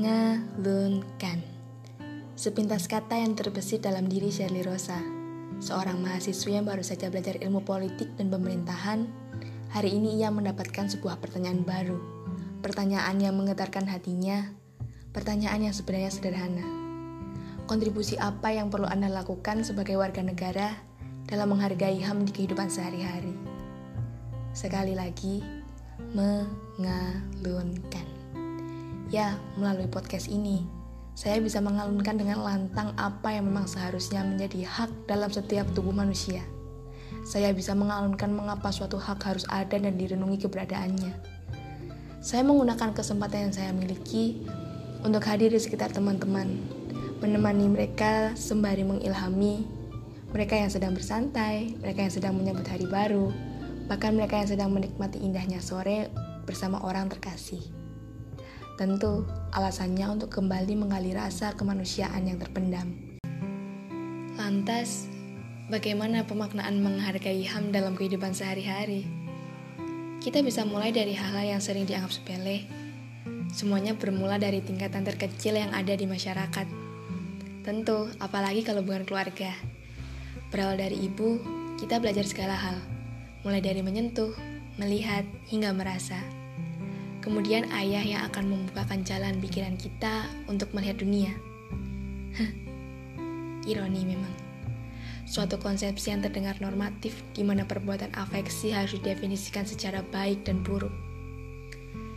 Mengalunkan Sepintas kata yang terbesit dalam diri Shirley Rosa Seorang mahasiswa yang baru saja belajar ilmu politik dan pemerintahan Hari ini ia mendapatkan sebuah pertanyaan baru Pertanyaan yang menggetarkan hatinya Pertanyaan yang sebenarnya sederhana Kontribusi apa yang perlu Anda lakukan sebagai warga negara dalam menghargai HAM di kehidupan sehari-hari? Sekali lagi, mengalunkan. Ya, melalui podcast ini, saya bisa mengalunkan dengan lantang apa yang memang seharusnya menjadi hak dalam setiap tubuh manusia. Saya bisa mengalunkan mengapa suatu hak harus ada dan direnungi keberadaannya. Saya menggunakan kesempatan yang saya miliki untuk hadir di sekitar teman-teman, menemani mereka sembari mengilhami mereka yang sedang bersantai, mereka yang sedang menyambut hari baru, bahkan mereka yang sedang menikmati indahnya sore bersama orang terkasih. Tentu, alasannya untuk kembali menggali rasa kemanusiaan yang terpendam. Lantas, bagaimana pemaknaan menghargai HAM dalam kehidupan sehari-hari? Kita bisa mulai dari hal-hal yang sering dianggap sepele. Semuanya bermula dari tingkatan terkecil yang ada di masyarakat. Tentu, apalagi kalau bukan keluarga. Berawal dari ibu, kita belajar segala hal, mulai dari menyentuh, melihat, hingga merasa. Kemudian ayah yang akan membukakan jalan pikiran kita untuk melihat dunia. Ironi memang. Suatu konsepsi yang terdengar normatif di mana perbuatan afeksi harus didefinisikan secara baik dan buruk.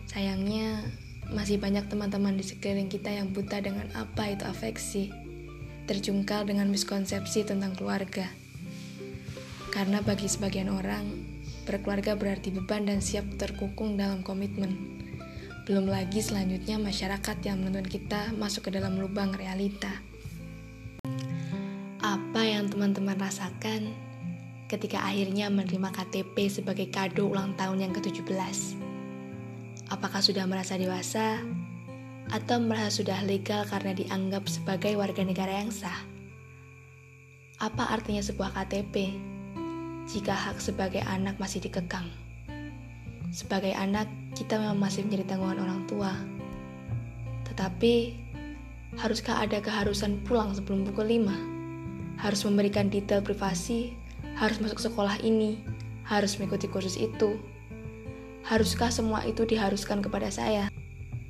Sayangnya, masih banyak teman-teman di sekeliling kita yang buta dengan apa itu afeksi, terjungkal dengan miskonsepsi tentang keluarga. Karena bagi sebagian orang, berkeluarga berarti beban dan siap terkukung dalam komitmen. Belum lagi selanjutnya masyarakat yang menuntun kita masuk ke dalam lubang realita. Apa yang teman-teman rasakan ketika akhirnya menerima KTP sebagai kado ulang tahun yang ke-17? Apakah sudah merasa dewasa atau merasa sudah legal karena dianggap sebagai warga negara yang sah? Apa artinya sebuah KTP jika hak sebagai anak masih dikekang? Sebagai anak, kita memang masih menjadi tanggungan orang tua. Tetapi, haruskah ada keharusan pulang sebelum pukul 5? Harus memberikan detail privasi, harus masuk sekolah ini, harus mengikuti kursus itu. Haruskah semua itu diharuskan kepada saya?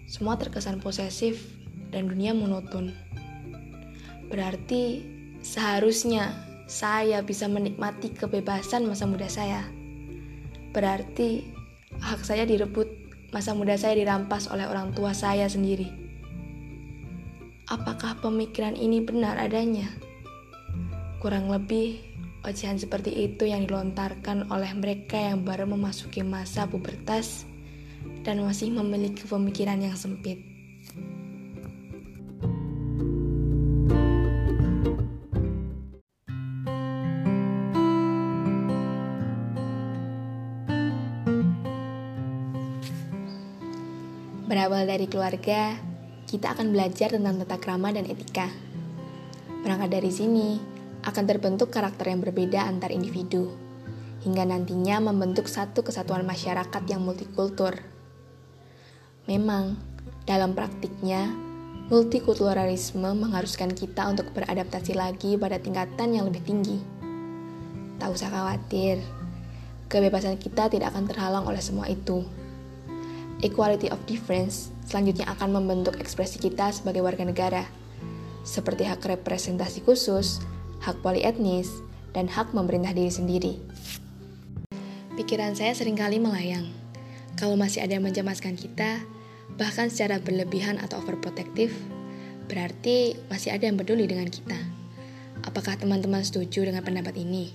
Semua terkesan posesif dan dunia monoton. Berarti seharusnya saya bisa menikmati kebebasan masa muda saya. Berarti hak saya direbut, masa muda saya dirampas oleh orang tua saya sendiri. Apakah pemikiran ini benar adanya? Kurang lebih, ocehan seperti itu yang dilontarkan oleh mereka yang baru memasuki masa pubertas dan masih memiliki pemikiran yang sempit. Berawal dari keluarga, kita akan belajar tentang tata krama dan etika. Berangkat dari sini, akan terbentuk karakter yang berbeda antar individu, hingga nantinya membentuk satu kesatuan masyarakat yang multikultur. Memang, dalam praktiknya, multikulturalisme mengharuskan kita untuk beradaptasi lagi pada tingkatan yang lebih tinggi. Tak usah khawatir, kebebasan kita tidak akan terhalang oleh semua itu equality of difference selanjutnya akan membentuk ekspresi kita sebagai warga negara, seperti hak representasi khusus, hak polietnis, dan hak memerintah diri sendiri. Pikiran saya sering kali melayang. Kalau masih ada yang mencemaskan kita, bahkan secara berlebihan atau overprotective, berarti masih ada yang peduli dengan kita. Apakah teman-teman setuju dengan pendapat ini?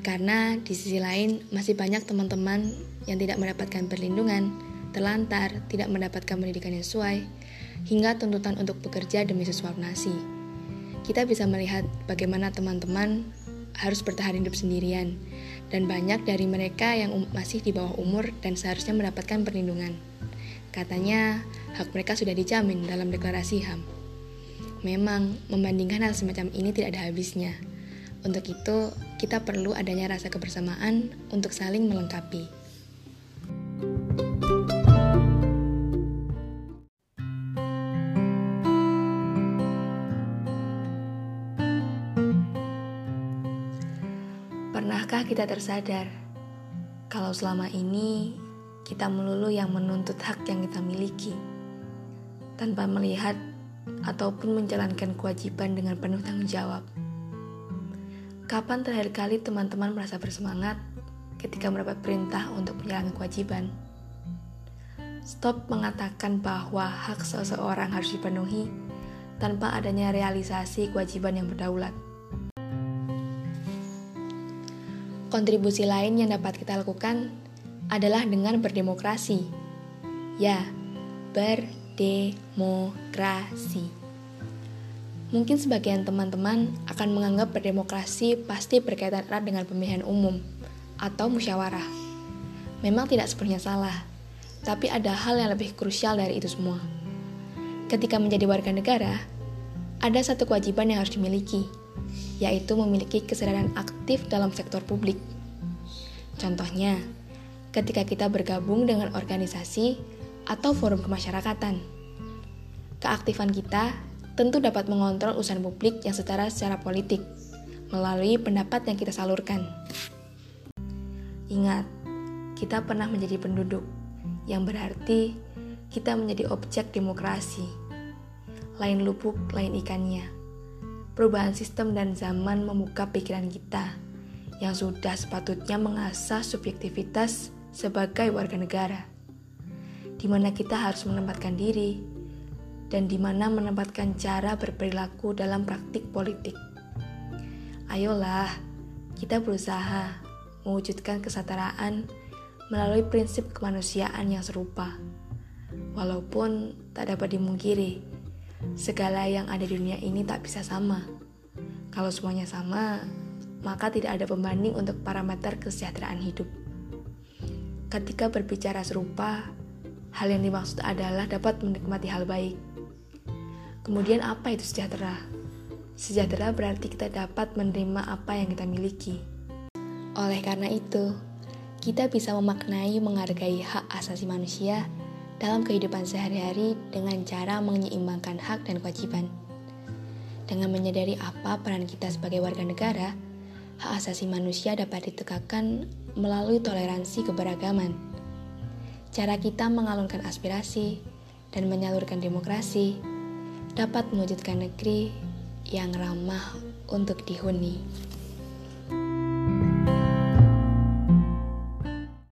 Karena di sisi lain masih banyak teman-teman yang tidak mendapatkan perlindungan, terlantar, tidak mendapatkan pendidikan yang sesuai, hingga tuntutan untuk bekerja demi sesuap nasi. Kita bisa melihat bagaimana teman-teman harus bertahan hidup sendirian, dan banyak dari mereka yang um masih di bawah umur dan seharusnya mendapatkan perlindungan. Katanya, hak mereka sudah dijamin dalam deklarasi HAM. Memang, membandingkan hal semacam ini tidak ada habisnya. Untuk itu, kita perlu adanya rasa kebersamaan untuk saling melengkapi. Kita tersadar kalau selama ini kita melulu yang menuntut hak yang kita miliki tanpa melihat ataupun menjalankan kewajiban dengan penuh tanggung jawab? Kapan terakhir kali teman-teman merasa bersemangat ketika mendapat perintah untuk menjalankan kewajiban? Stop mengatakan bahwa hak seseorang harus dipenuhi tanpa adanya realisasi kewajiban yang berdaulat. Kontribusi lain yang dapat kita lakukan adalah dengan berdemokrasi. Ya, berdemokrasi. Mungkin sebagian teman-teman akan menganggap berdemokrasi pasti berkaitan erat dengan pemilihan umum atau musyawarah. Memang tidak sepenuhnya salah, tapi ada hal yang lebih krusial dari itu semua. Ketika menjadi warga negara, ada satu kewajiban yang harus dimiliki, yaitu memiliki kesadaran aktif dalam sektor publik. Contohnya, ketika kita bergabung dengan organisasi atau forum kemasyarakatan. Keaktifan kita tentu dapat mengontrol urusan publik yang secara secara politik melalui pendapat yang kita salurkan. Ingat, kita pernah menjadi penduduk, yang berarti kita menjadi objek demokrasi. Lain lupuk, lain ikannya perubahan sistem dan zaman membuka pikiran kita yang sudah sepatutnya mengasah subjektivitas sebagai warga negara, di mana kita harus menempatkan diri dan di mana menempatkan cara berperilaku dalam praktik politik. Ayolah, kita berusaha mewujudkan kesetaraan melalui prinsip kemanusiaan yang serupa. Walaupun tak dapat dimungkiri, segala yang ada di dunia ini tak bisa sama. Kalau semuanya sama, maka tidak ada pembanding untuk parameter kesejahteraan hidup. Ketika berbicara serupa, hal yang dimaksud adalah dapat menikmati hal baik. Kemudian apa itu sejahtera? Sejahtera berarti kita dapat menerima apa yang kita miliki. Oleh karena itu, kita bisa memaknai menghargai hak asasi manusia dalam kehidupan sehari-hari dengan cara menyeimbangkan hak dan kewajiban. Dengan menyadari apa peran kita sebagai warga negara, hak asasi manusia dapat ditegakkan melalui toleransi keberagaman. Cara kita mengalunkan aspirasi dan menyalurkan demokrasi dapat mewujudkan negeri yang ramah untuk dihuni.